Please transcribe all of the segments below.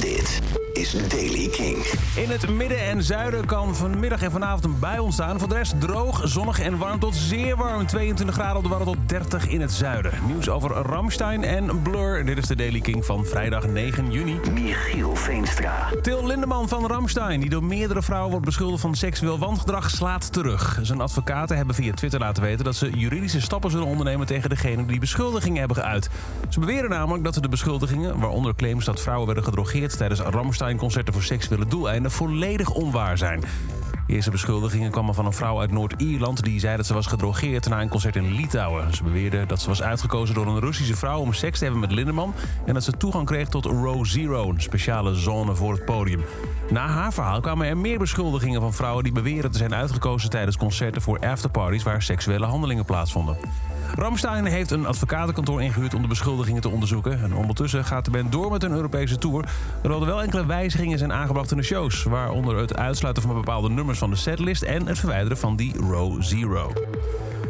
Dit is Daily King. In het midden en zuiden kan vanmiddag en vanavond een bui ontstaan. Voor de rest droog, zonnig en warm tot zeer warm. 22 graden op de warm tot 30 in het zuiden. Nieuws over Ramstein en Blur. Dit is de Daily King van vrijdag 9 juni. Michiel Veenstra. Til Lindeman van Ramstein, die door meerdere vrouwen wordt beschuldigd van seksueel wangedrag, slaat terug. Zijn advocaten hebben via Twitter laten weten dat ze juridische stappen zullen ondernemen tegen degene die beschuldigingen hebben geuit. Ze beweren namelijk dat de beschuldigingen, waaronder claims dat vrouwen werden gedrogeerd tijdens Ramstein-concerten voor seksuele doeleinden, volledig onwaar zijn. De eerste beschuldigingen kwamen van een vrouw uit Noord-Ierland... die zei dat ze was gedrogeerd na een concert in Litouwen. Ze beweerde dat ze was uitgekozen door een Russische vrouw... om seks te hebben met Lindeman... en dat ze toegang kreeg tot Row Zero, een speciale zone voor het podium. Na haar verhaal kwamen er meer beschuldigingen van vrouwen... die beweren te zijn uitgekozen tijdens concerten voor afterparties... waar seksuele handelingen plaatsvonden. Ramstein heeft een advocatenkantoor ingehuurd om de beschuldigingen te onderzoeken. En ondertussen gaat de band door met een Europese tour. Terwijl er wel enkele wijzigingen zijn aangebracht in de shows. Waaronder het uitsluiten van bepaalde nummers van de setlist en het verwijderen van die Row Zero.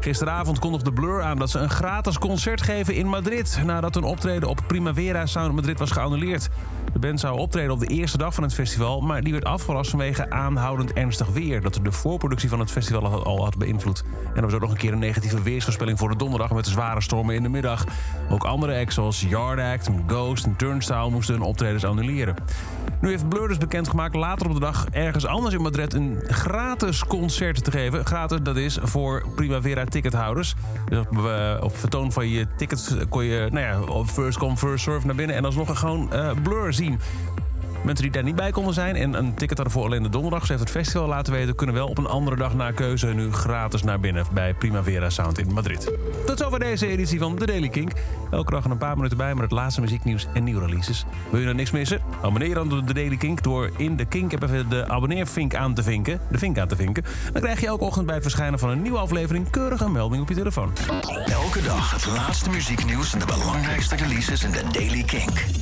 Gisteravond kondigde Blur aan dat ze een gratis concert geven in Madrid... nadat een optreden op Primavera Sound Madrid was geannuleerd. De band zou optreden op de eerste dag van het festival... maar die werd afgelast vanwege aanhoudend ernstig weer... dat de voorproductie van het festival al had beïnvloed. En er was nog een keer een negatieve weersvoorspelling voor de donderdag... met zware stormen in de middag. Ook andere acts zoals Yard Act, Ghost en Turnstile moesten hun optredens annuleren. Nu heeft Blur dus bekendgemaakt later op de dag ergens anders in Madrid... een gratis concert te geven. Gratis, dat is voor Primavera tickethouders. Dus op, op vertoon van je tickets kon je, nou ja, first come, first serve naar binnen... en alsnog gewoon uh, Blur zien. Mensen die daar niet bij konden zijn en een ticket hadden voor alleen de donderdag... heeft het festival laten weten... kunnen wel op een andere dag na keuze nu gratis naar binnen... bij Primavera Sound in Madrid. Tot zover deze editie van The Daily Kink. Elke dag een paar minuten bij met het laatste muzieknieuws en nieuwe releases. Wil je nou niks missen? Abonneer dan op The Daily Kink door in de Kink even de abonneervink aan te vinken. De vink aan te vinken. Dan krijg je elke ochtend bij het verschijnen van een nieuwe aflevering... keurig een melding op je telefoon. Elke dag het laatste muzieknieuws en de belangrijkste releases in The Daily Kink.